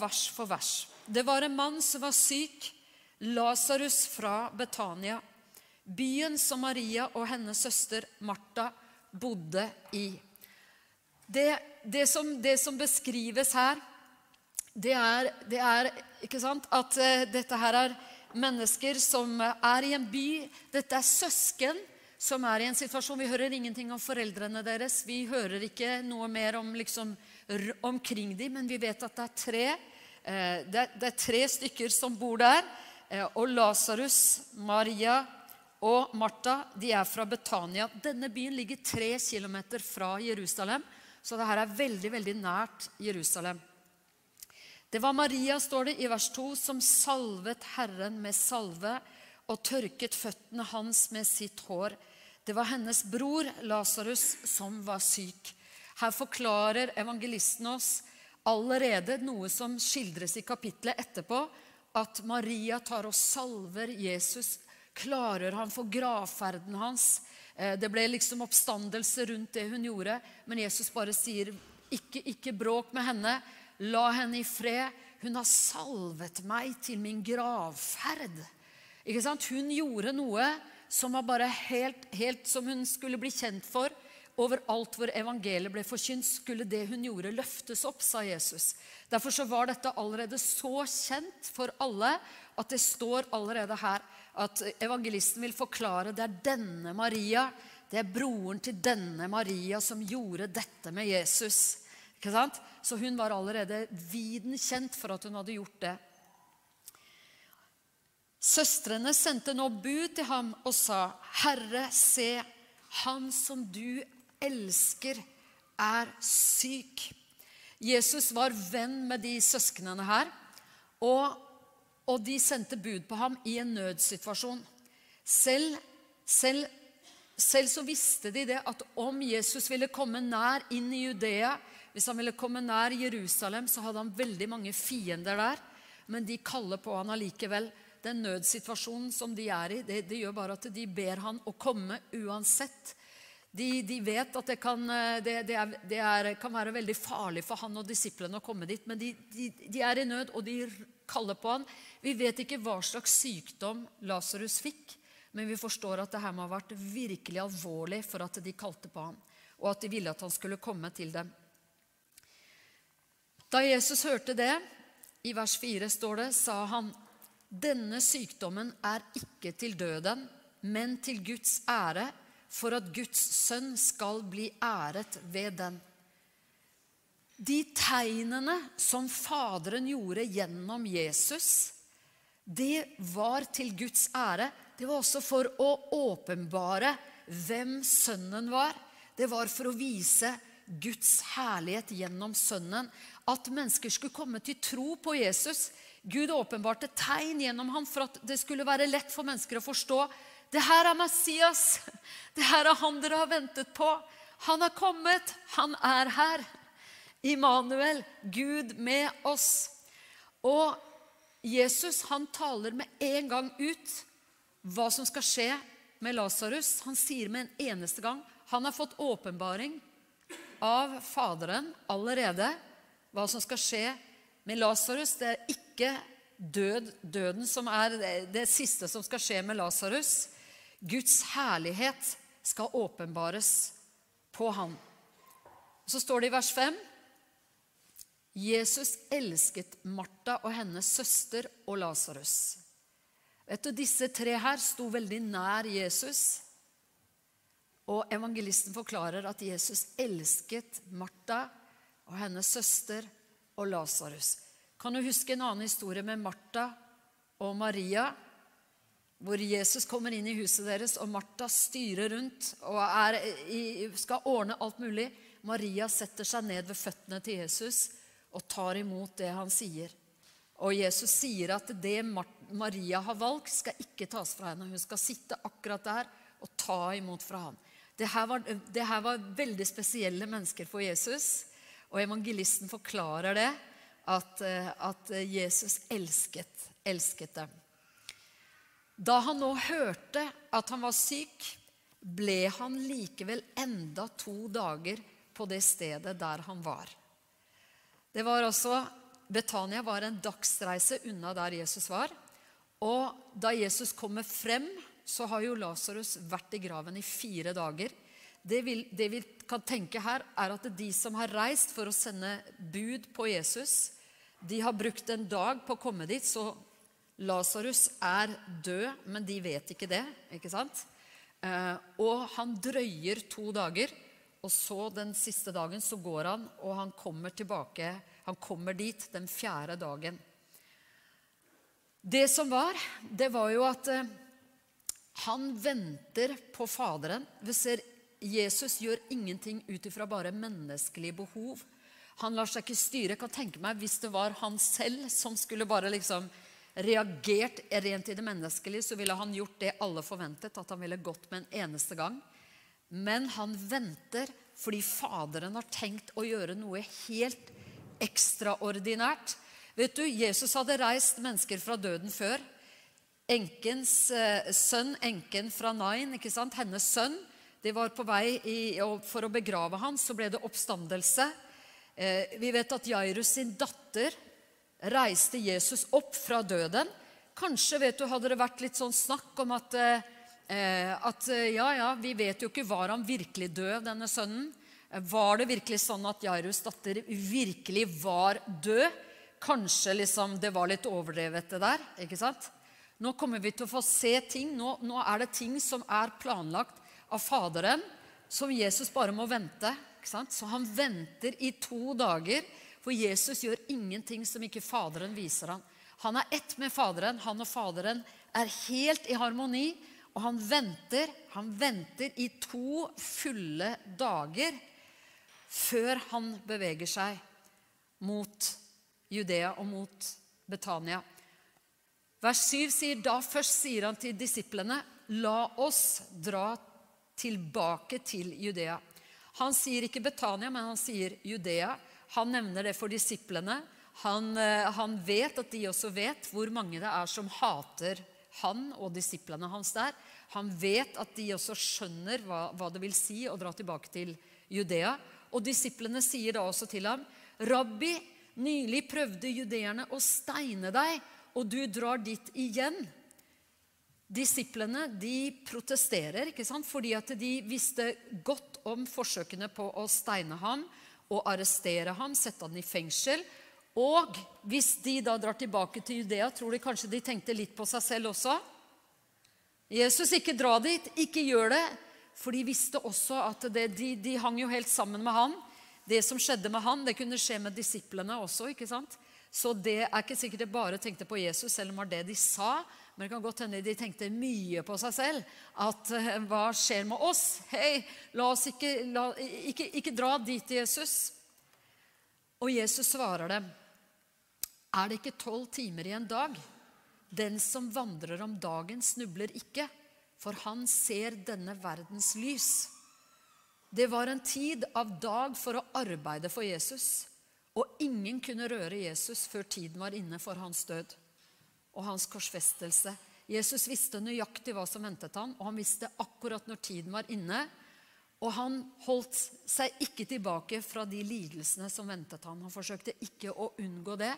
vers for vers. Det var en mann som var syk, Lasarus fra Betania, byen som Maria og hennes søster Martha bodde i. Det, det, som, det som, beskrives her, det er, det er sant, at uh, dette her er mennesker som er i en by. Dette er søsken som er i en situasjon Vi hører ingenting om foreldrene deres. Vi hører ikke noe mer om liksom, omkring dem, men vi vet at det er tre, det, er, det er tre stykker som bor der. Uh, og Lasarus, Maria og Martha de er fra Betania. Denne byen ligger tre kilometer fra Jerusalem, så dette er veldig, veldig nært Jerusalem. Det var Maria, står det i vers 2, som salvet Herren med salve og tørket føttene hans med sitt hår. Det var hennes bror Lasarus som var syk. Her forklarer evangelisten oss allerede noe som skildres i kapittelet etterpå, at Maria tar og salver Jesus Klarer han for gravferden hans. Eh, det ble liksom oppstandelse rundt det hun gjorde, men Jesus bare sier, ikke, ikke bråk med henne. La henne i fred. Hun har salvet meg til min gravferd. Ikke sant? Hun gjorde noe som var bare helt, helt som hun skulle bli kjent for. Overalt hvor evangeliet ble forkynt, skulle det hun gjorde, løftes opp, sa Jesus. Derfor så var dette allerede så kjent for alle at det står allerede her at evangelisten vil forklare det er denne Maria, det er broren til denne Maria som gjorde dette med Jesus. Ikke sant? Så hun var allerede viden kjent for at hun hadde gjort det. Søstrene sendte nå bud til ham og sa, 'Herre, se, han som du elsker, er syk.' Jesus var venn med de søsknene her. Og og de sendte bud på ham i en nødsituasjon. Selv, selv, selv, så visste de det at om Jesus ville komme nær inn i Judea, hvis han ville komme nær Jerusalem, så hadde han veldig mange fiender der. Men de kaller på han allikevel. Den nødsituasjonen som de er i, det, det gjør bare at de ber han å komme uansett. De, de, vet at det, kan, det, det, er, det er, kan, være veldig farlig for han og disiplene å komme dit, men de, de er i nød, og de kaller på han. Vi vet ikke hva slags sykdom Lasarus fikk, men vi forstår at det her må ha vært virkelig alvorlig for at de kalte på han, og at de ville at han skulle komme til dem. Da Jesus hørte det, i vers 4 står det, sa han, denne sykdommen er ikke til døden, men til Guds ære, for at Guds sønn skal bli æret ved den. De tegnene som Faderen gjorde gjennom Jesus, det var til Guds ære. Det var også for å åpenbare hvem Sønnen var. Det var for å vise Guds herlighet gjennom Sønnen. At mennesker skulle komme til tro på Jesus. Gud åpenbarte tegn gjennom ham for at det skulle være lett for mennesker å forstå. Det her er Messias. Det her er han dere har ventet på. Han har kommet. Han er her. Immanuel, Gud med oss. Og Jesus han taler med en gang ut hva som skal skje med Lasarus. Han sier med en eneste gang Han har fått åpenbaring av Faderen allerede hva som skal skje med Lasarus. Det er ikke død, døden som er det siste som skal skje med Lasarus. Guds herlighet skal åpenbares på ham. Så står det i vers 5 Jesus elsket Martha og hennes søster og Lasarus. Disse tre her sto veldig nær Jesus. Og evangelisten forklarer at Jesus elsket Martha og hennes søster og Lasarus. Kan du huske en annen historie med Martha og Maria? Hvor Jesus kommer inn i huset deres, og Martha styrer rundt og i, skal ordne alt mulig. Maria setter seg ned ved føttene til Jesus og tar imot det han sier. Og Jesus sier at det Maria har valgt, skal ikke tas fra henne. Hun skal sitte akkurat der og ta imot fra ham. Det var, det her var veldig spesielle mennesker for Jesus. Og evangelisten forklarer det, at, at Jesus elsket, elsket dem. Da han nå hørte at han var syk, ble han likevel enda to dager på det stedet der han var. Det var også, Betania var en dagsreise unna der Jesus var. Og da Jesus kommer frem, så har jo Lasarus vært i graven i fire dager. Det, vil, det, vi kan tenke her, er at de som har reist for å sende bud på Jesus, de har brukt en dag på å komme dit, så Lasarus er død, men de vet ikke det. ikke sant? Eh, og han drøyer to dager, og så den siste dagen så går han, og han kommer tilbake. Han kommer dit den fjerde dagen. Det som var, det var jo at eh, han venter på Faderen. Vi ser Jesus gjør ingenting ut ifra bare menneskelige behov. Han lar seg ikke styre. Jeg kan tenke meg Hvis det var han selv som skulle bare liksom reagert rent i det menneskelige, så ville han gjort det alle forventet, at han ville gått med en eneste gang. Men han venter fordi Faderen har tenkt å gjøre noe helt ekstraordinært. Vet du, Jesus hadde reist mennesker fra døden før. Enkens eh, sønn, enken fra Nain, ikke sant? hennes sønn, de var på vei i, for å begrave ham. Så ble det oppstandelse. Eh, vi vet at Jairus sin datter reiste Jesus opp fra døden. Kanskje vet du, hadde det vært litt sånn snakk om at, eh, at ja, ja, vi vet jo ikke var han virkelig død, denne sønnen. Var det virkelig sånn at Jairus datter virkelig var død? Kanskje liksom det var litt overdrevet, det der. ikke sant? Nå kommer vi til å få se ting. Nå, nå er det ting som er planlagt av Faderen, som Jesus bare må vente. ikke sant? Så han venter i to dager for Jesus gjør ingenting som ikke Faderen viser ham. Han er ett med Faderen. Han og Faderen er helt i harmoni. Og han venter, han venter i to fulle dager før han beveger seg mot Judea og mot Betania. Vers 7 sier da først sier han til disiplene, la oss dra tilbake til Judea. Han sier ikke Betania, men han sier Judea. Han nevner det for disiplene. Han, eh, han, vet at de også vet hvor mange det er som hater han og disiplene hans der. Han vet at de også skjønner hva, hva det vil si å dra tilbake til Judea. Og disiplene sier da også til ham, 'Rabbi, nylig prøvde judeerne å steine deg, og du drar dit igjen.' Disiplene de protesterer ikke sant? fordi at de visste godt om forsøkene på å steine ham og arrestere ham, sette han i fengsel. Og hvis de da drar tilbake til Judea, tror de kanskje de tenkte litt på seg selv også? Jesus, ikke dra dit, ikke gjør det. For de visste også at det, de, de hang jo helt sammen med han. Det som skjedde med han, det kunne skje med disiplene også. ikke sant? Så det er ikke sikkert de bare tenkte på Jesus, selv om det var det de sa. Men det kan godt hende de tenkte mye på seg selv. At eh, hva skjer med oss? Hei, la oss ikke, la, ikke, ikke dra dit, Jesus. Og Jesus svarer dem. Er det ikke tolv timer i en dag? Den som vandrer om dagen, snubler ikke, for han ser denne verdens lys. Det var en tid av dag for å arbeide for Jesus, og ingen kunne røre Jesus før tiden var inne for hans død og hans korsfestelse. Jesus visste nøyaktig hva som ventet han, og han visste akkurat når tiden var inne. Og han holdt seg ikke tilbake fra de lidelsene som ventet han. Han forsøkte ikke å unngå det.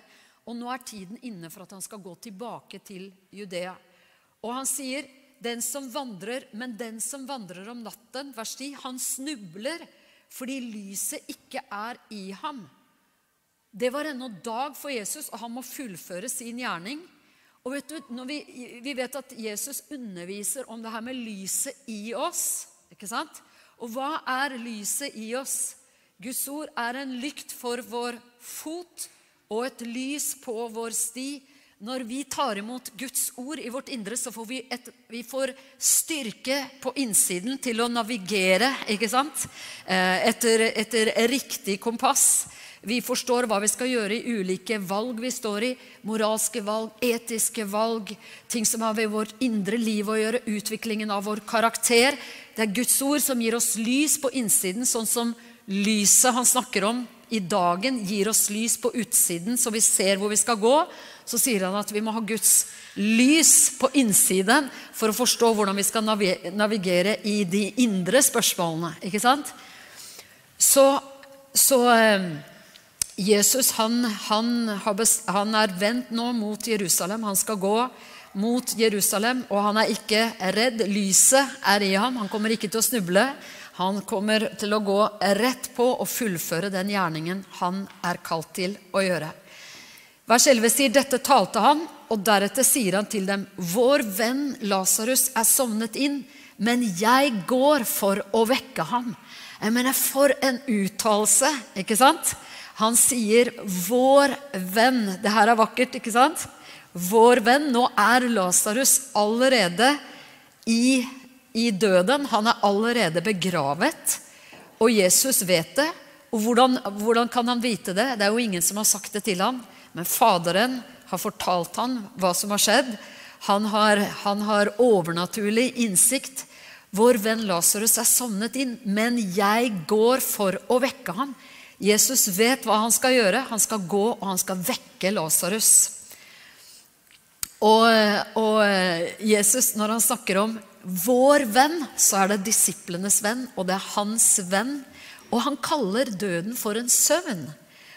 Og nå er tiden inne for at han skal gå tilbake til Judea. Og han sier, 'Den som vandrer, men den som vandrer om natten', vers 10, han snubler fordi lyset ikke er i ham. Det var ennå dag for Jesus, og han må fullføre sin gjerning. Og vet du, vi, vi, vet at Jesus underviser om det her med lyset i oss. ikke sant? Og hva er lyset i oss? Guds ord er en lykt for vår fot og et lys på vår sti. Når vi tar imot Guds ord i vårt indre, så får vi, et, vi får styrke på innsiden til å navigere ikke sant? Eh, etter, etter riktig kompass. Vi forstår hva vi skal gjøre i ulike valg vi står i. Moralske valg, etiske valg, ting som har ved vårt indre liv å gjøre. Utviklingen av vår karakter. Det er Guds ord som gir oss lys på innsiden, sånn som lyset han snakker om i dagen, gir oss lys på utsiden, så vi ser hvor vi skal gå. Så sier han at vi må ha Guds lys på innsiden for å forstå hvordan vi skal navigere i de indre spørsmålene. Ikke sant? Så, så eh, Jesus han, han, han, er vendt nå mot Jerusalem. Han skal gå mot Jerusalem, og han er ikke redd. Lyset er i ham. Han kommer ikke til å snuble. Han kommer til å gå rett på og fullføre den gjerningen han er kalt til å gjøre. Vers 11 sier dette talte han, og deretter sier han til dem.: Vår venn Lasarus er sovnet inn, men jeg går for å vekke ham. Jeg mener, For en uttalelse, ikke sant? Han sier 'vår venn'. Det her er vakkert, ikke sant? Vår venn. Nå er Lasarus allerede i, i, døden. Han er allerede begravet. Og Jesus vet det. Og hvordan, hvordan kan han vite det? Det er jo ingen som har sagt det til ham. Men Faderen har fortalt ham hva som har skjedd. Han har, han har overnaturlig innsikt. Vår venn Lasarus er sovnet inn, men jeg går for å vekke ham. Jesus vet hva han skal gjøre. Han skal gå, og han skal vekke Lasarus. Og, og, Jesus, når han snakker om vår venn, så er det disiplenes venn, og det er hans venn. Og han kaller døden for en søvn.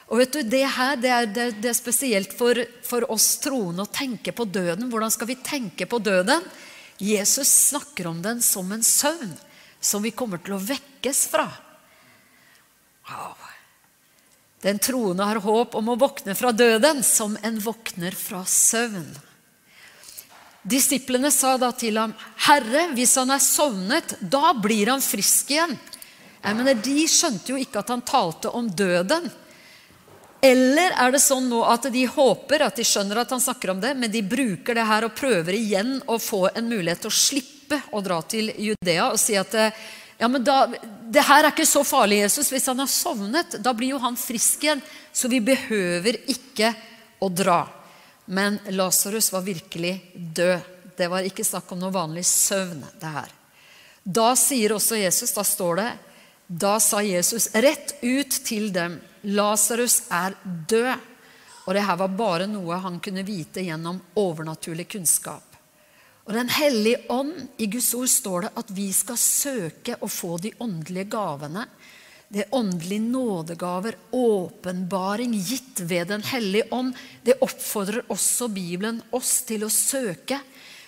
Og vet du, Det her det er, det, det er spesielt for, for, oss troende å tenke på døden. Hvordan skal vi tenke på døden? Jesus snakker om den som en søvn som vi kommer til å vekkes fra. Wow. Den troende har håp om å våkne fra døden som en våkner fra søvn. Disiplene sa da til ham, 'Herre, hvis han er sovnet, da blir han frisk igjen.' Jeg mener, De skjønte jo ikke at han talte om døden. Eller er det sånn nå at de håper at de skjønner at han snakker om det, men de bruker det her og prøver igjen å få en mulighet til å slippe å dra til Judea og si at ja, men da, det her er ikke så farlig, Jesus. Hvis han har sovnet, da blir jo han frisk igjen. Så vi behøver ikke å dra. Men Lasarus var virkelig død. Det var ikke snakk om noe vanlig søvn, det her. Da sier også Jesus, da står det Da sa Jesus rett ut til dem, Lasarus er død. Og det her var bare noe han kunne vite gjennom overnaturlig kunnskap. Og Den hellige ånd, i Guds ord står det at vi skal søke å få de åndelige gavene. Det åndelige nådegaver, åpenbaring gitt ved Den hellige ånd. Det oppfordrer også Bibelen oss til å søke,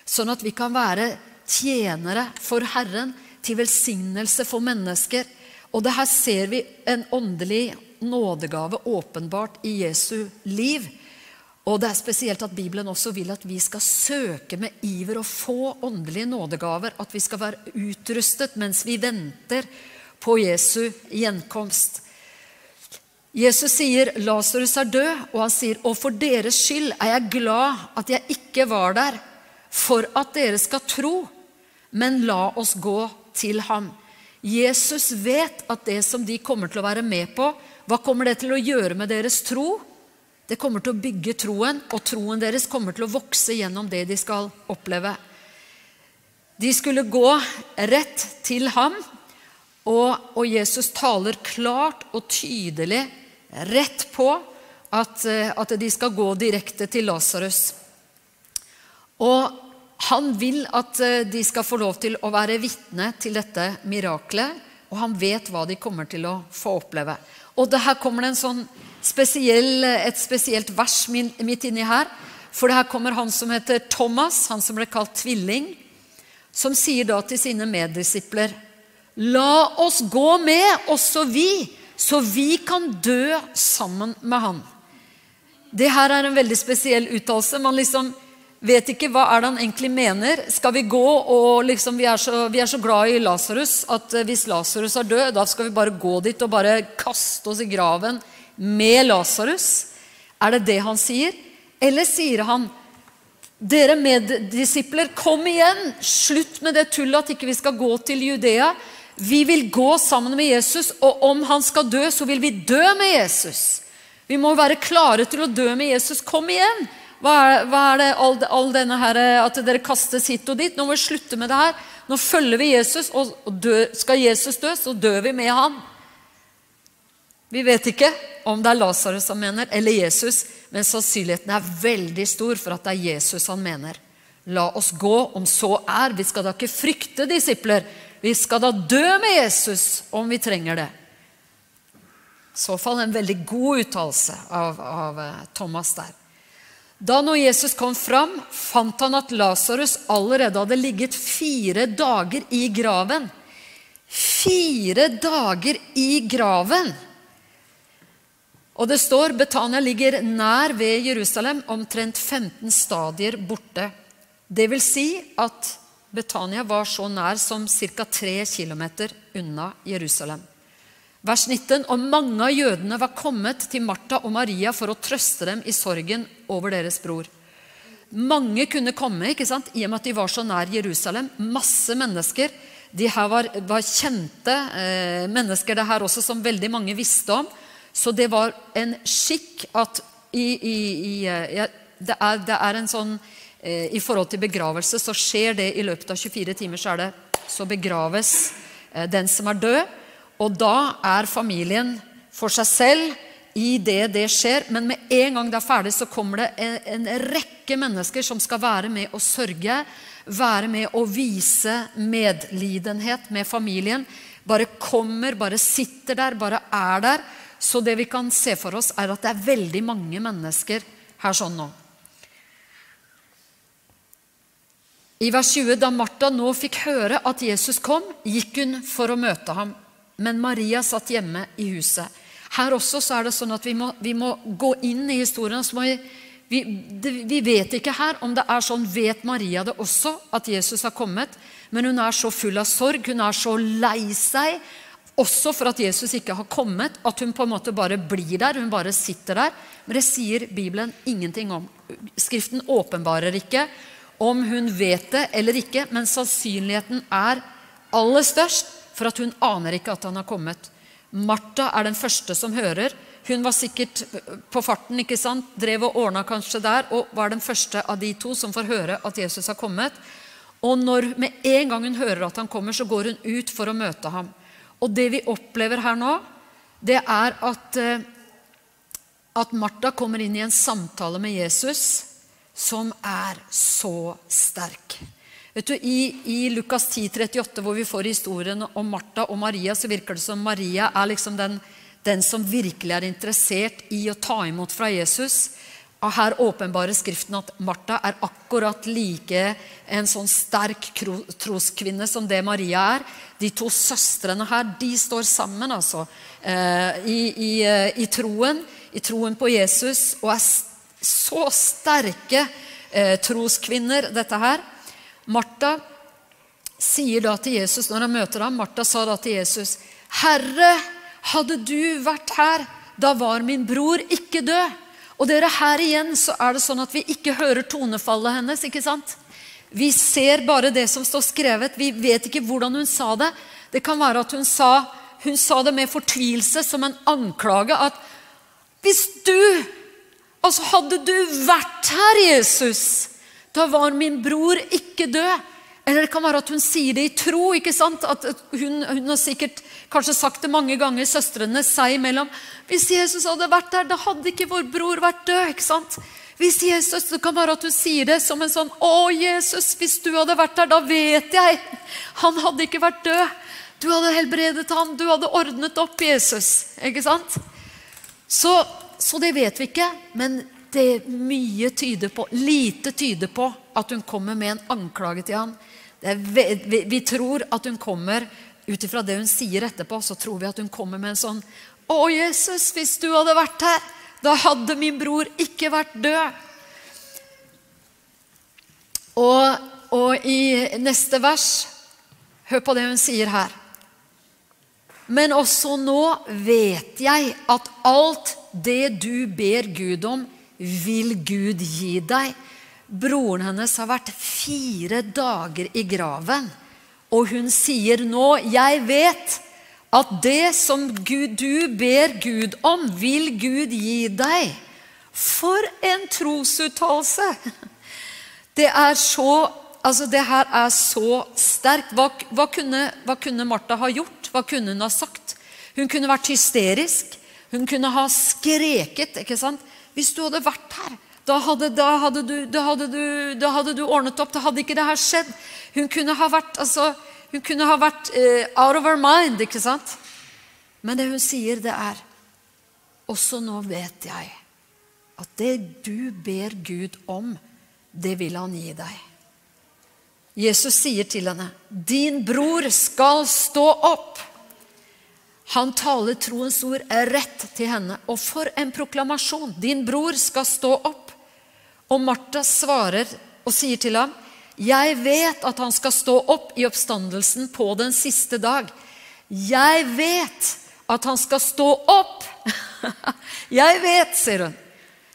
sånn at vi kan være tjenere for Herren, til velsignelse for mennesker. Og det her ser vi en åndelig nådegave åpenbart i Jesu liv. Og det er spesielt at Bibelen også vil at vi skal søke med iver og få åndelige nådegaver. At vi skal være utrustet mens vi venter på Jesu gjenkomst. Jesus sier 'Lasarus er død', og han sier 'Og for deres skyld er jeg glad at jeg ikke var der', for at dere skal tro. Men la oss gå til ham. Jesus vet at det som de kommer til å være med på, hva kommer det til å gjøre med deres tro? Det kommer til å bygge troen, og troen deres kommer til å vokse gjennom det de skal oppleve. De skulle gå rett til ham, og, og Jesus taler klart og tydelig rett på at, eh, at de skal gå direkte til Lasarus. Og han vil at eh, de skal få lov til å være vitne til dette miraklet, og han vet hva de kommer til å få oppleve. Og det her kommer det en sånn spesiell, et spesielt vers midt inni her. For her kommer han som heter Thomas, han som ble kalt tvilling, som sier da til sine meddisipler La oss gå med, også vi, så vi kan dø sammen med han. Det her er en veldig spesiell uttalelse. Man liksom vet ikke hva er det han egentlig mener. Skal vi gå og liksom, vi, er så, vi er så glad i Lasarus at eh, hvis Lasarus er død, da skal vi bare gå dit og bare kaste oss i graven med Lasarus? Er det det han sier? Eller sier han dere meddisipler, kom igjen! Slutt med det tullet at ikke vi skal gå til Judea. Vi vil gå sammen med Jesus, og om han skal dø, så vil vi dø med Jesus. Vi må være klare til å dø med Jesus. Kom igjen! Hva er, hva er det all, all, denne her, at dere kastes hit og dit? Nå må vi slutte med det her. Nå følger vi Jesus, og dø, skal Jesus dø, så dør vi med han. Vi vet ikke om det er Lasarus han mener, eller Jesus, men sannsynligheten er veldig stor for at det er Jesus han mener. La oss gå, om så er. Vi skal da ikke frykte disipler. Vi skal da dø med Jesus om vi trenger det. I så fall en veldig god uttalelse av, av eh, Thomas der. Da når Jesus kom fram, fant han at Lasarus allerede hadde ligget fire dager i graven. Fire dager i graven! Og det står Betania ligger nær ved Jerusalem, omtrent 15 stadier borte. Det vil si at Betania var så nær som ca. 3 km unna Jerusalem. Vers 19. Og mange av jødene var kommet til Martha og Maria for å trøste dem i sorgen over deres bror. Mange kunne komme ikke sant? i og med at de var så nær Jerusalem. Masse mennesker. De her var, var kjente eh, mennesker, det her også, som veldig mange visste om. Så det var en skikk at i, i, i eh, det, er, det, er, en sånn eh, I forhold til begravelse så skjer det i løpet av 24 timer. Så, det, så begraves eh, den som er død. Og da er familien for seg selv i det det skjer. Men med en gang det er ferdig, så kommer det en, en rekke mennesker som skal være med å sørge. Være med å vise medlidenhet med familien. Bare kommer, bare sitter der, bare er der. Så det vi kan se for oss, er at det er veldig mange mennesker her sånn nå. I vers 20, da Martha nå fikk høre at Jesus kom, gikk hun for å møte ham men Maria satt hjemme i huset. Her også så er det sånn at vi må, vi må gå inn i historien. Vi, vi, det, vi, vet ikke her om det er sånn Vet Maria det også, at Jesus har kommet? Men hun er så full av sorg, hun er så lei seg, også for at Jesus ikke har kommet, at hun på en måte bare blir der. Hun bare sitter der. Men det sier Bibelen ingenting om. Skriften åpenbarer ikke om hun vet det eller ikke, men sannsynligheten er aller størst for at hun aner ikke at han har kommet. Martha er den første som hører. Hun var sikkert på farten, ikke sant? drev og ordna kanskje der, og var den første av de to som får høre at Jesus har kommet. Og når med en gang hun hører at han kommer, så går hun ut for å møte ham. Og det vi opplever her nå, det er at, eh, at Martha kommer inn i en samtale med Jesus som er så sterk. Vet du, I, i Lukas 10, 38, hvor vi får historien om Martha og Maria, så virker det som Maria er liksom den, den som virkelig er interessert i å ta imot fra Jesus. Og Her åpenbarer Skriften at Martha er akkurat like en sånn sterk troskvinne som det Maria er. De to søstrene her de står sammen altså, eh, i, i, eh, i, troen, i troen på Jesus, og er så sterke eh, troskvinner, dette her. Martha sier da til Jesus når han møter ham Martha sa da til Jesus, 'Herre, hadde du vært her, da var min bror ikke død.' Og dere, her igjen så er det sånn at vi ikke hører tonefallet hennes. ikke sant? Vi ser bare det som står skrevet. Vi vet ikke hvordan hun sa det. Det kan være at hun sa, hun sa det med fortvilelse, som en anklage. At hvis du Altså, hadde du vært her, Jesus, da var min bror ikke død. Eller det kan være at hun sier det i tro. ikke sant? At hun, hun har sikkert kanskje sagt det mange ganger, søstrene seg imellom. Hvis Jesus hadde vært der, da hadde ikke vår bror vært død. ikke sant? Hvis Jesus, Det kan være at hun sier det som en sånn Å, Jesus, hvis du hadde vært der, da vet jeg. Han hadde ikke vært død. Du hadde helbredet ham. Du hadde ordnet opp Jesus. Ikke sant? Så, så det vet vi ikke. Men det mye tyder på, lite tyder på at hun kommer med en anklage til han. Vi, vi, tror at hun kommer ut ifra det hun sier etterpå, så tror vi at hun kommer med en sånn Å, Jesus, hvis du hadde vært her, da hadde min bror ikke vært død. Og, og i neste vers Hør på det hun sier her. Men også nå vet jeg at alt det du ber Gud om, vil Gud gi deg. Broren hennes har vært fire dager i graven, og hun sier nå, 'Jeg vet at det som Gud, du ber Gud om, vil Gud gi deg.' For en trosuttalelse! Det er så Altså, det her er så sterkt. Hva, hva, kunne, hva kunne Martha ha gjort? Hva kunne hun ha sagt? Hun kunne vært hysterisk. Hun kunne ha skreket. ikke sant? Hvis du hadde vært her, da hadde, da hadde, du, da hadde, du, da hadde du, ordnet opp. Da hadde ikke det her skjedd. Hun kunne ha vært, altså, kunne ha vært uh, out of her mind, ikke sant? Men det hun sier, det er også nå vet jeg at det du ber Gud om, det vil han gi deg. Jesus sier til henne, 'Din bror skal stå opp.' Han taler troens ord rett til henne. Og for en proklamasjon! 'Din bror skal stå opp.' Og Martha svarer og sier til ham, 'Jeg vet at han skal stå opp i oppstandelsen på den siste dag.' 'Jeg vet at han skal stå opp.' 'Jeg vet', sier hun.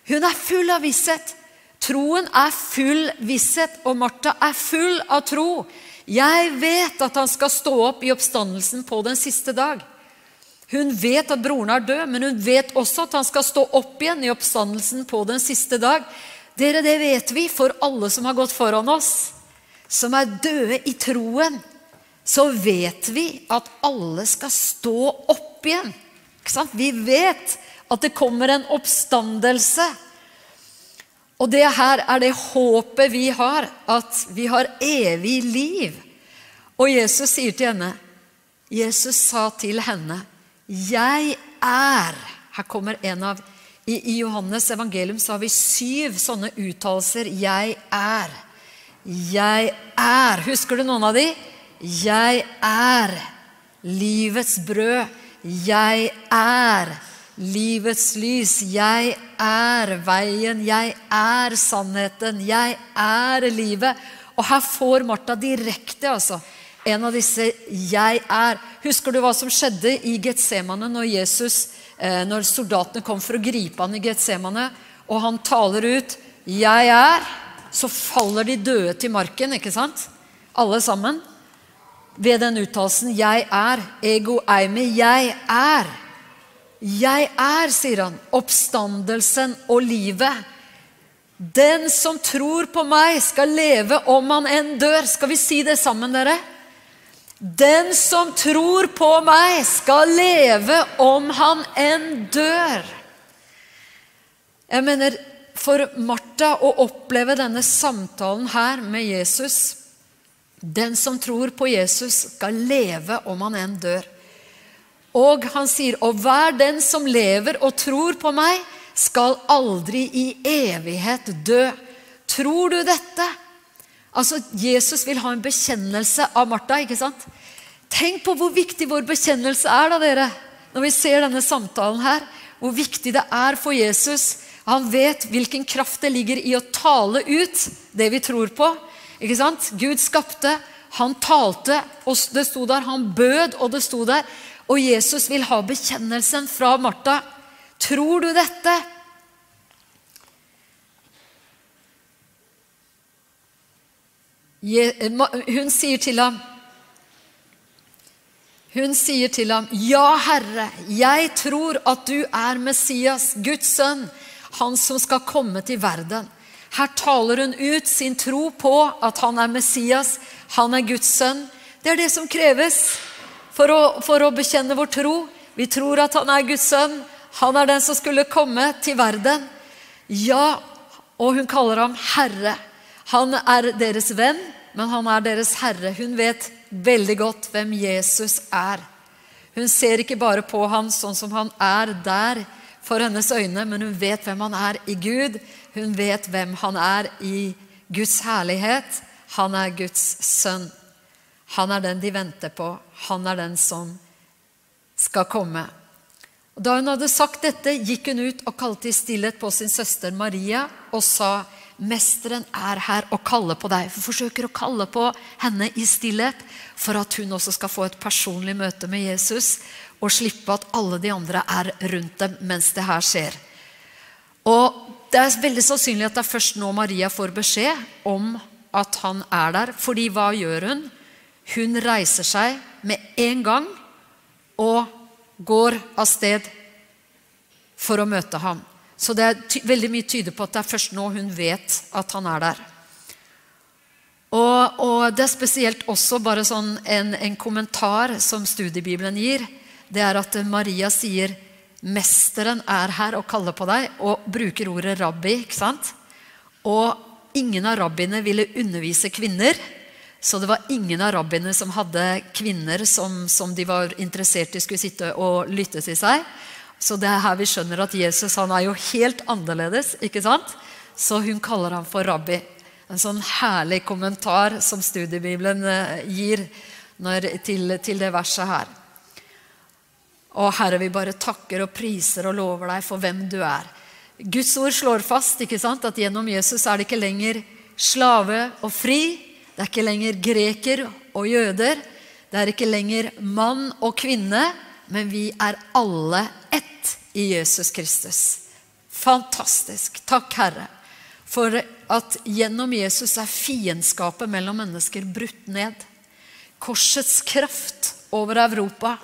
Hun er full av visshet. Troen er full visshet, og Martha er full av tro. Jeg vet at han skal stå opp i oppstandelsen på den siste dag. Hun vet at broren er død, men hun vet også at han skal stå opp igjen i oppstandelsen på den siste dag. Dere, Det vet vi for alle som har gått foran oss, som er døde i troen. Så vet vi at alle skal stå opp igjen. Vi vet at det kommer en oppstandelse. Og det her er det håpet vi har, at vi har evig liv. Og Jesus sier til henne Jesus sa til henne, 'Jeg er' Her kommer en av I, Johannes evangelium så har vi syv sånne uttalelser. 'Jeg er'. Jeg er. Husker du noen av de? Jeg er livets brød. Jeg er livets lys. Jeg er veien, jeg er sannheten, jeg er livet. Og her får Martha direkte altså, en av disse 'jeg er'. Husker du hva som skjedde i Getsemane når, Jesus, når soldatene kom for å gripe han i Getsemane, og han taler ut 'jeg er', så faller de døde til marken, ikke sant? Alle sammen. Ved den uttalelsen 'jeg er', ego eimi, 'jeg er'. 'Jeg er', sier han, 'oppstandelsen og livet'. Den som tror på meg, skal leve om han enn dør. Skal vi si det sammen, dere? Den som tror på meg, skal leve om han enn dør. Jeg mener, for Martha å oppleve denne samtalen her med Jesus Den som tror på Jesus, skal leve om han enn dør. Og han sier, 'Og hver den som lever og tror på meg, skal aldri i evighet dø'. Tror du dette? Altså, Jesus vil ha en bekjennelse av Martha. ikke sant? Tenk på hvor viktig vår bekjennelse er, da, dere. Når vi ser denne samtalen her. Hvor viktig det er for Jesus. Han vet hvilken kraft det ligger i å tale ut det vi tror på. Ikke sant? Gud skapte, han talte, og det sto der. Han bød, og det sto der. Og Jesus vil ha bekjennelsen fra Martha. Tror du dette? Hun sier til ham Hun sier til ham, 'Ja, Herre, jeg tror at du er Messias, Guds sønn, han som skal komme til verden.' Her taler hun ut sin tro på at han er Messias, han er Guds sønn. Det er det som kreves for å, for å bekjenne vår tro. Vi tror at han er Guds sønn. Han er den som skulle komme til verden. Ja, og hun kaller ham herre. Han er deres venn, men han er deres herre. Hun vet veldig godt hvem Jesus er. Hun ser ikke bare på ham sånn som han er der for hennes øyne, men hun vet hvem han er i Gud. Hun vet hvem han er i Guds herlighet. Han er Guds sønn. Han er den de venter på. Han er den som skal komme. Da hun hadde sagt dette, gikk hun ut og kalte i stillhet på sin søster Maria og sa, 'Mesteren er her og kaller på deg.' Hun forsøker å kalle på henne i stillhet for at hun også skal få et personlig møte med Jesus og slippe at alle de andre er rundt dem mens det her skjer. Og Det er veldig sannsynlig at det er først nå Maria får beskjed om at han er der. fordi hva gjør hun? Hun reiser seg med en gang og går av sted for å møte ham. Så det er veldig mye tyder på at det er først nå hun vet at han er der. Og, og det er spesielt også bare sånn en, en kommentar som studiebibelen gir. Det er at Maria sier 'Mesteren er her og kaller på deg', og bruker ordet 'rabbi'. ikke sant? Og ingen av rabbiene ville undervise kvinner. Så det var ingen av rabbiene som hadde kvinner som, som, de var interessert i skulle sitte og lytte til seg. Så det er her vi skjønner at Jesus han er jo helt annerledes. ikke sant? Så hun kaller ham for rabbi. En sånn herlig kommentar som studiebibelen eh, gir når, til, til, det verset her. Og Herre, vi bare takker og priser og lover deg for hvem du er. Guds ord slår fast ikke sant, at gjennom Jesus er det ikke lenger slave og fri. Det er ikke lenger greker og jøder. Det er ikke lenger mann og kvinne, men vi er alle ett i Jesus Kristus. Fantastisk. Takk, Herre, for at gjennom Jesus er fiendskapet mellom mennesker brutt ned. Korsets kraft over Europa,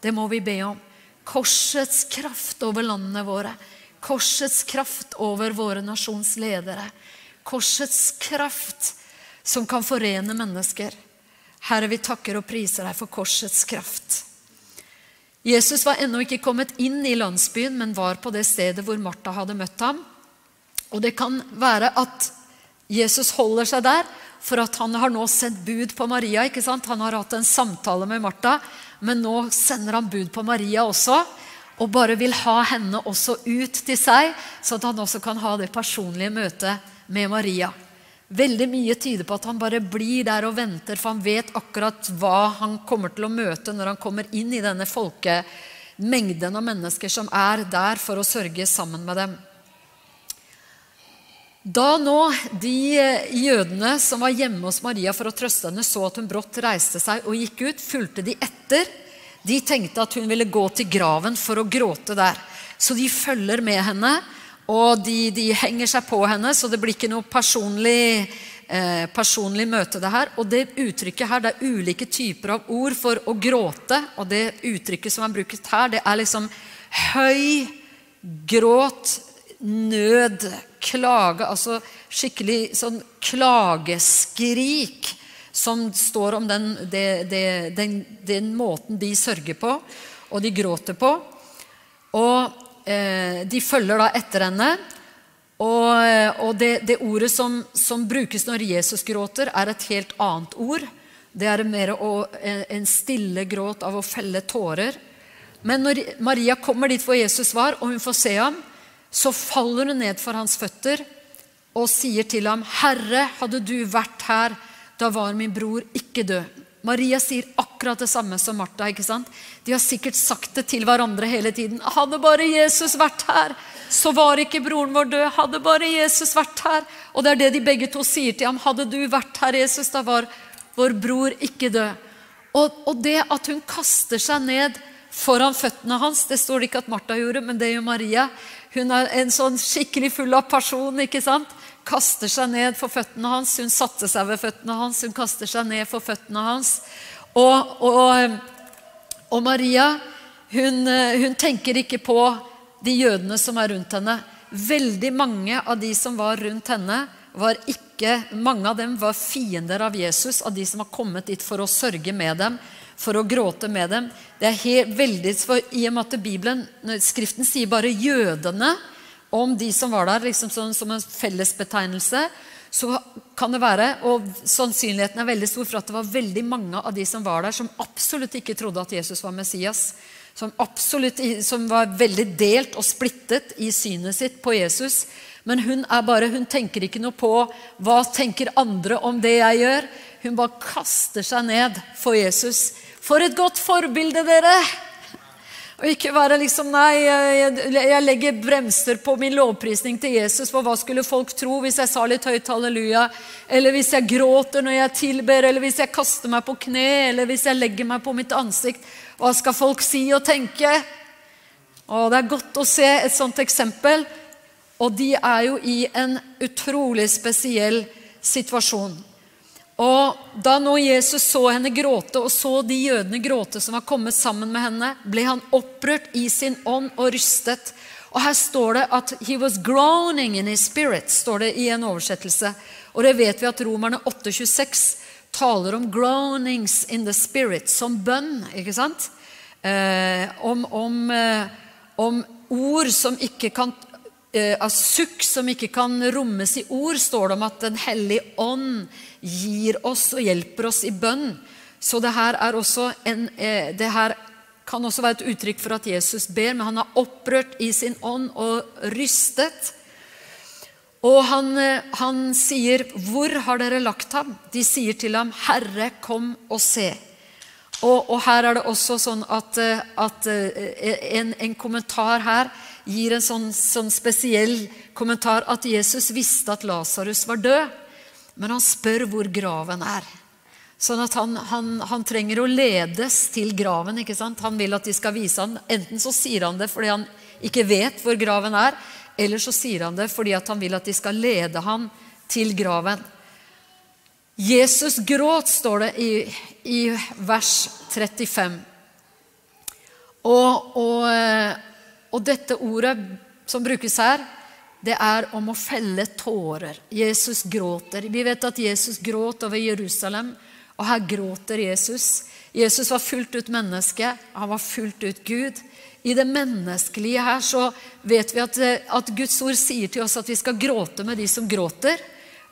det må vi be om. Korsets kraft over landene våre. Korsets kraft over våre nasjonsledere. Korsets kraft som kan forene mennesker. Herre, vi takker og priser deg for korsets kraft. Jesus var ennå ikke kommet inn i landsbyen, men var på det stedet hvor Martha hadde møtt ham. Og det kan være at Jesus holder seg der for at han har nå sendt bud på Maria. ikke sant? Han har hatt en samtale med Martha, men nå sender han bud på Maria også. Og bare vil ha henne også ut til seg, så at han også kan ha det personlige møtet med Maria. Veldig mye tyder på at han bare blir der og venter, for han vet akkurat hva han kommer til å møte når han kommer inn i denne folkemengden av mennesker som er der for å sørge sammen med dem. Da nå de jødene som var hjemme hos Maria for å trøste henne, så at hun brått reiste seg og gikk ut, fulgte de etter. De tenkte at hun ville gå til graven for å gråte der. Så de følger med henne og de, de, henger seg på henne, så det blir ikke noe personlig, eh, personlig møte. det her. Og det uttrykket her, det er ulike typer av ord for å gråte. Og det uttrykket som er brukt her, det er liksom høy gråt, nød, klage. Altså skikkelig sånn klageskrik som står om den, det, det, den, den måten de sørger på, og de gråter på. Og Eh, de følger da etter henne. Og, eh, og det, det, ordet som, som, brukes når Jesus gråter, er et helt annet ord. Det er mer å, en stille gråt av å felle tårer. Men når Maria kommer dit hvor Jesus var, og hun får se ham, så faller hun ned for hans føtter og sier til ham, 'Herre, hadde du vært her, da var min bror ikke død.' Maria sier akkurat det samme som Martha. ikke sant? De har sikkert sagt det til hverandre hele tiden. 'Hadde bare Jesus vært her, så var ikke broren vår død.' 'Hadde bare Jesus vært her.' Og det er det de begge to sier til ham. 'Hadde du vært her, Jesus, da var vår bror ikke død.' Og, og det at hun kaster seg ned foran føttene hans, det står det ikke at Martha gjorde, men det gjør Maria. Hun er en sånn skikkelig full av person. ikke sant? Kaster seg ned for føttene hans. Hun satte seg ved føttene hans, hun kaster seg ned for føttene hans. Og, og, og Maria hun, hun, tenker ikke på de jødene som er rundt henne. Veldig mange av de som var rundt henne, var ikke, mange av dem var fiender av Jesus, av de som har kommet dit for å sørge med dem, for å gråte med dem. Det er helt, veldig, for I og med at Bibelen, Skriften sier bare 'jødene', om de som var der liksom sånn, som en fellesbetegnelse, så kan det være, og sannsynligheten er veldig stor for at det var veldig mange av de som var der, som absolutt ikke trodde at Jesus var Messias. Som, absolutt, som var veldig delt og splittet i synet sitt på Jesus. Men hun er bare, hun tenker ikke noe på hva tenker andre om det jeg gjør. Hun bare kaster seg ned for Jesus. For et godt forbilde, dere! Og ikke være liksom Nei, jeg, legger bremser på min lovprisning til Jesus, for hva skulle folk tro hvis jeg sa litt høyt halleluja? Eller hvis jeg gråter når jeg tilber, eller hvis jeg kaster meg på kne, eller hvis jeg legger meg på mitt ansikt. Hva skal folk si og tenke? Og Det er godt å se et sånt eksempel. Og de er jo i en utrolig spesiell situasjon. Og Da nå Jesus så henne gråte, og så de jødene gråte som var kommet sammen med henne, ble han opprørt i sin ånd og rystet. Og Her står det at 'he was groaning in his spirit', står det i en oversettelse. Og det vet vi at Romerne 8,26 taler om 'groanings in the spirit' som bønn. ikke sant? Eh, om, om, eh, om ord som ikke kan av sukk som ikke kan rommes i ord, står det om at Den hellige ånd gir oss og hjelper oss i bønn. Så det her er en, eh, det her kan også være et uttrykk for at Jesus ber, men han er opprørt i sin ånd og rystet. Og han, eh, han sier, 'Hvor har dere lagt ham?' De sier til ham, 'Herre, kom og se'. Og, og her er det også sånn at, eh, at eh, en, en, kommentar her gir en sånn, sånn spesiell kommentar at Jesus visste at Lasarus var død, men han spør hvor graven er. Sånn at han, han, han, trenger å ledes til graven. ikke sant? Han vil at de skal vise ham. Enten så sier han det fordi han ikke vet hvor graven er, eller så sier han det fordi han vil at de skal lede ham til graven. Jesus gråt, står det i, i vers 35. Og, og, og dette ordet som brukes her, det er om å felle tårer. Jesus gråter. Vi vet at Jesus gråt over Jerusalem. Og her gråter Jesus. Jesus var fullt ut menneske. Han var fullt ut Gud. I det menneskelige her så vet vi at, at, Guds ord sier til oss at vi skal gråte med de som gråter,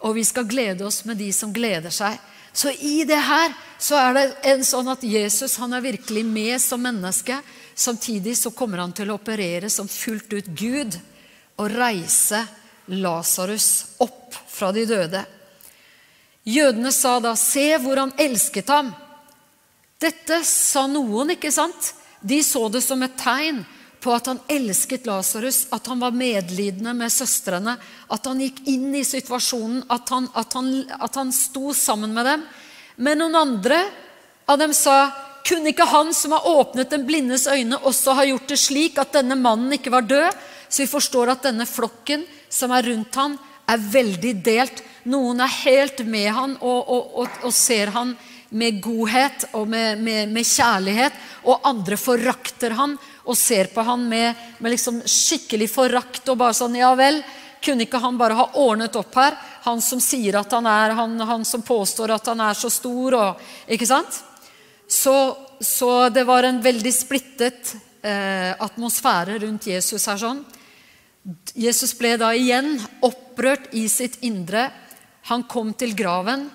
og vi skal glede oss med de som gleder seg. Så i det her så er det en sånn at Jesus han er virkelig med som menneske. Samtidig så kommer han til å operere som fullt ut Gud og reise Lasarus opp fra de døde. Jødene sa da, 'Se hvor han elsket ham'. Dette sa noen, ikke sant? De så det som et tegn på at han elsket Lasarus, at han var medlidende med søstrene, at han gikk inn i situasjonen, at han, at, han, at han, sto sammen med dem. Men noen andre av dem sa, 'Kunne ikke han som har åpnet den blindes øyne, også ha gjort det slik at denne mannen ikke var død?' Så vi forstår at denne flokken som er rundt han, er veldig delt. Noen er helt med han og, og, og, og ser han med godhet og med, med, med, kjærlighet. Og andre forakter han og ser på han med, med liksom skikkelig forakt. Og bare sånn Ja vel, kunne ikke han bare ha ordnet opp her? Han som sier at han er, han, han som påstår at han er så stor. Og, ikke sant? Så, så det var en veldig splittet eh, atmosfære rundt Jesus her. sånn. Jesus ble da igjen opprørt i sitt indre han kom til graven,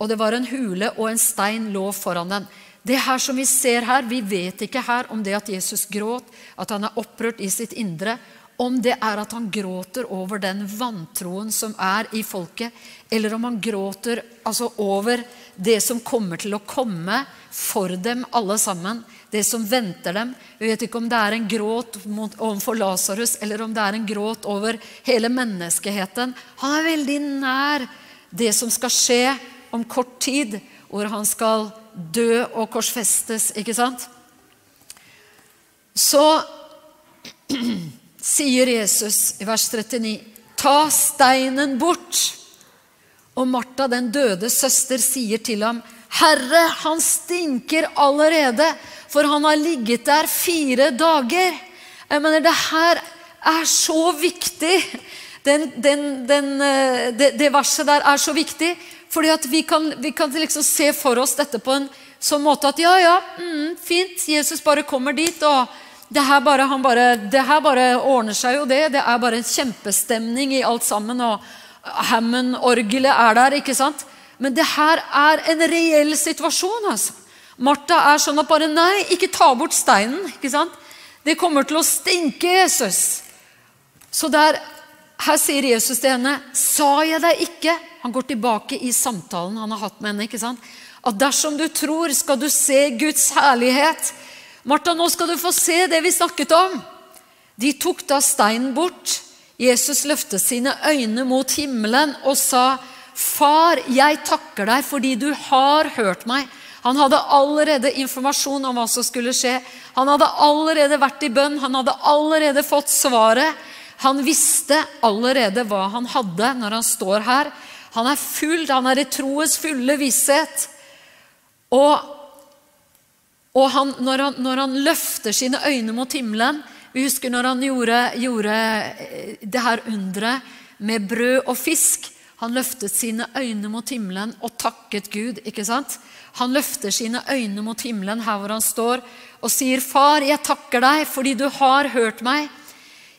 og det var en hule, og en stein lå foran den. Det her som vi ser her, Vi vet ikke her om det at Jesus gråt, at han er opprørt i sitt indre, om det er at han gråter over den vantroen som er i folket, eller om han gråter altså over det som kommer til å komme for dem alle sammen, det som venter dem. Vi vet ikke om det er en gråt overfor Lasarus, eller om det er en gråt over hele menneskeheten. Han er veldig nær det som skal skje om kort tid, hvor han skal dø og korsfestes, ikke sant? Så sier Jesus i vers 39.: Ta steinen bort. Og Martha, den døde søster, sier til ham, Herre, han stinker allerede, for han har ligget der fire dager. Jeg mener, det her er så viktig den, den, den, eh, det, det, verset der er så viktig. fordi at vi kan, vi kan liksom se for oss dette på en sånn måte at ja, ja, mm, fint, Jesus bare kommer dit. og det her, bare, bare, det her bare ordner seg jo, det. Det er bare en kjempestemning i alt sammen. Og Hammond-orgelet er der, ikke sant? Men det her er en reell situasjon. altså. Martha er sånn at bare Nei, ikke ta bort steinen. ikke sant? Det kommer til å stinke Jesus. Så der her sier Jesus til henne, 'Sa jeg deg ikke?' Han går tilbake i samtalen han har hatt med henne. ikke sant? At dersom du tror, skal du se Guds herlighet. Martha, nå skal du få se det vi snakket om. De tok da steinen bort. Jesus løftet sine øyne mot himmelen og sa, 'Far, jeg takker deg fordi du har hørt meg.' Han hadde allerede informasjon om hva som skulle skje. Han hadde allerede vært i bønn. Han hadde allerede fått svaret. Han visste allerede hva han hadde når han står her. Han er full, han er i troens fulle visshet. Og, og han, når, han, når, han, løfter sine øyne mot himmelen Vi husker når han gjorde, gjorde eh, det her underet med brød og fisk. Han løftet sine øyne mot himmelen og takket Gud. ikke sant? Han løfter sine øyne mot himmelen her hvor han står, og sier, 'Far, jeg takker deg fordi du har hørt meg.'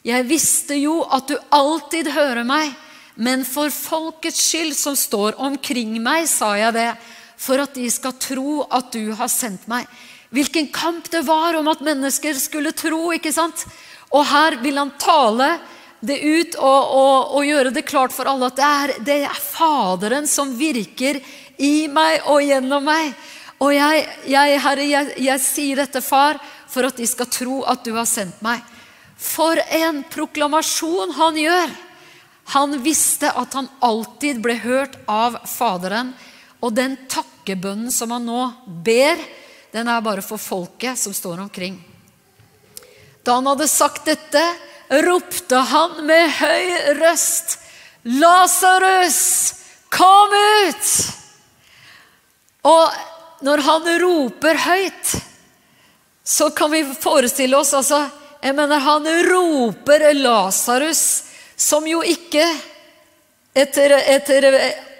Jeg visste jo at du alltid hører meg, men for folkets skyld som står omkring meg, sa jeg det, for at de skal tro at du har sendt meg. Hvilken kamp det var om at mennesker skulle tro. ikke sant? Og her vil han tale det ut og, og, og gjøre det klart for alle at det er, det er, Faderen som virker i meg og gjennom meg. Og jeg, jeg Herre, jeg, jeg sier dette, far, for at de skal tro at du har sendt meg. For en proklamasjon han gjør! Han visste at han alltid ble hørt av Faderen. Og den takkebønnen som han nå ber, den er bare for folket som står omkring. Da han hadde sagt dette, ropte han med høy røst, 'Lasarus, kom ut!' Og når han roper høyt, så kan vi forestille oss altså, jeg mener, Han roper Lasarus, som jo ikke etter, etter,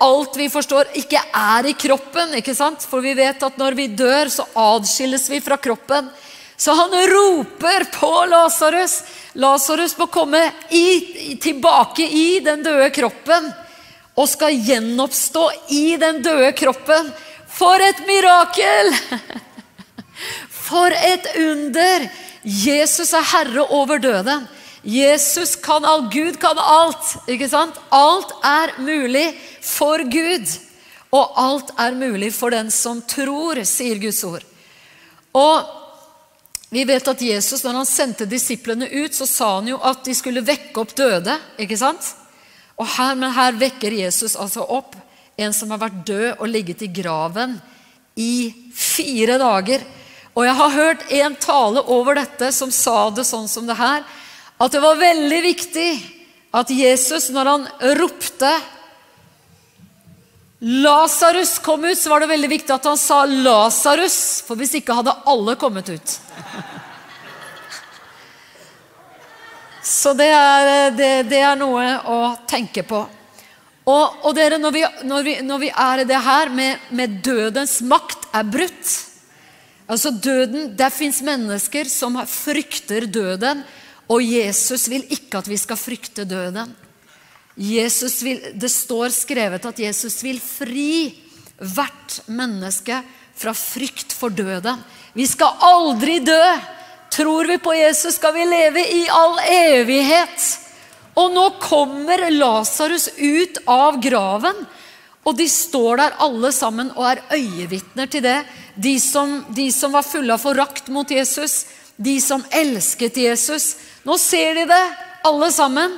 alt vi forstår, ikke er i kroppen. ikke sant? For vi vet at når vi dør, så adskilles vi fra kroppen. Så han roper på Lasarus. Lasarus må komme i, tilbake i den døde kroppen og skal gjenoppstå i den døde kroppen. For et mirakel! For et under! Jesus er herre over døden. Jesus kan alt. Gud kan alt. ikke sant? Alt er mulig for Gud. Og alt er mulig for den som tror, sier Guds ord. Og vi vet at Jesus, når han sendte disiplene ut, så sa han jo at de skulle vekke opp døde. ikke sant? Og her, Men her vekker Jesus altså opp en som har vært død og ligget i graven i fire dager. Og jeg har hørt en tale over dette som sa det sånn som det her. At det var veldig viktig at Jesus, når han ropte Lasarus kom ut, så var det veldig viktig at han sa 'Lasarus', for hvis ikke hadde alle kommet ut. Så det er, det, det er noe å tenke på. Og, og dere, når vi, når, vi, når vi, er i det her med, med dødens makt er brutt Altså døden, Det fins mennesker som frykter døden, og Jesus vil ikke at vi skal frykte døden. Vil, det står skrevet at Jesus vil fri hvert menneske fra frykt for døden. Vi skal aldri dø. Tror vi på Jesus, skal vi leve i all evighet. Og nå kommer Lasarus ut av graven, og de står der alle sammen og er øyevitner til det. De som, de som var fulle av forakt mot Jesus, de som elsket Jesus. Nå ser de det, alle sammen.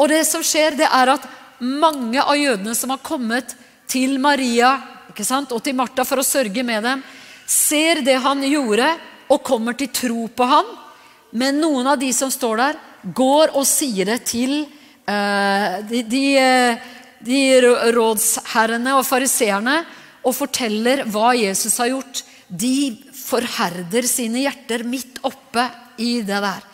Og det som skjer, det er at mange av jødene som har kommet til Maria ikke sant, og til Martha for å sørge med dem, ser det han gjorde, og kommer til tro på ham. Men noen av de som står der, går og sier det til eh, de, de, de rådsherrene og fariseerne og forteller hva Jesus har gjort. De forherder sine hjerter midt oppe i det der.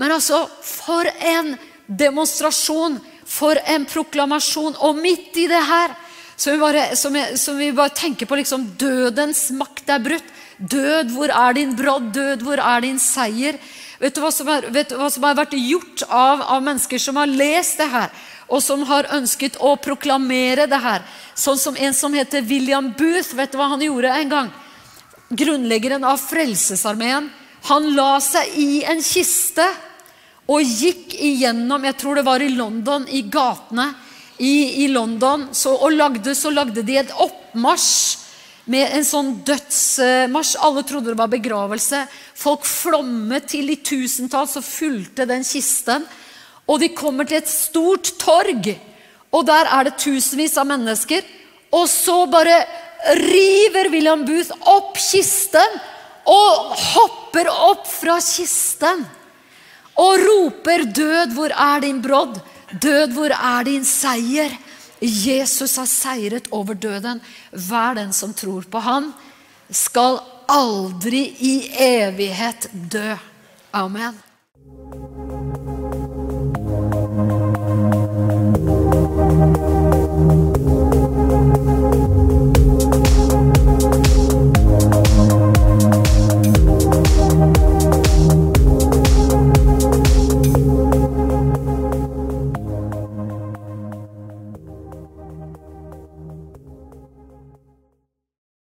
Men altså, for en demonstrasjon, for en proklamasjon. Og midt i det her som vi bare, som jeg, som vi bare tenker på liksom, Dødens makt er brutt. Død, hvor er din brodd? Død, hvor er din seier? Vet du hva som, er, du hva som har vært gjort av, av, mennesker som har lest det her, og som har ønsket å proklamere det her? Sånn som en som heter William Booth. Vet du hva han gjorde en gang? Grunnleggeren av Frelsesarmeen. Han la seg i en kiste og gikk igjennom Jeg tror det var i London, i gatene i, i London. Så, og lagde, så lagde de et oppmarsj med en sånn dødsmarsj. Alle trodde det var begravelse. Folk flommet til i tusentalls og fulgte den kisten. Og de kommer til et stort torg, og der er det tusenvis av mennesker. Og så bare river William Booth opp kisten og hopper opp fra kisten og roper, 'Død, hvor er din brodd? Død, hvor er din seier?' Jesus har seiret over døden. Hver den som tror på han, skal aldri i evighet dø. Amen.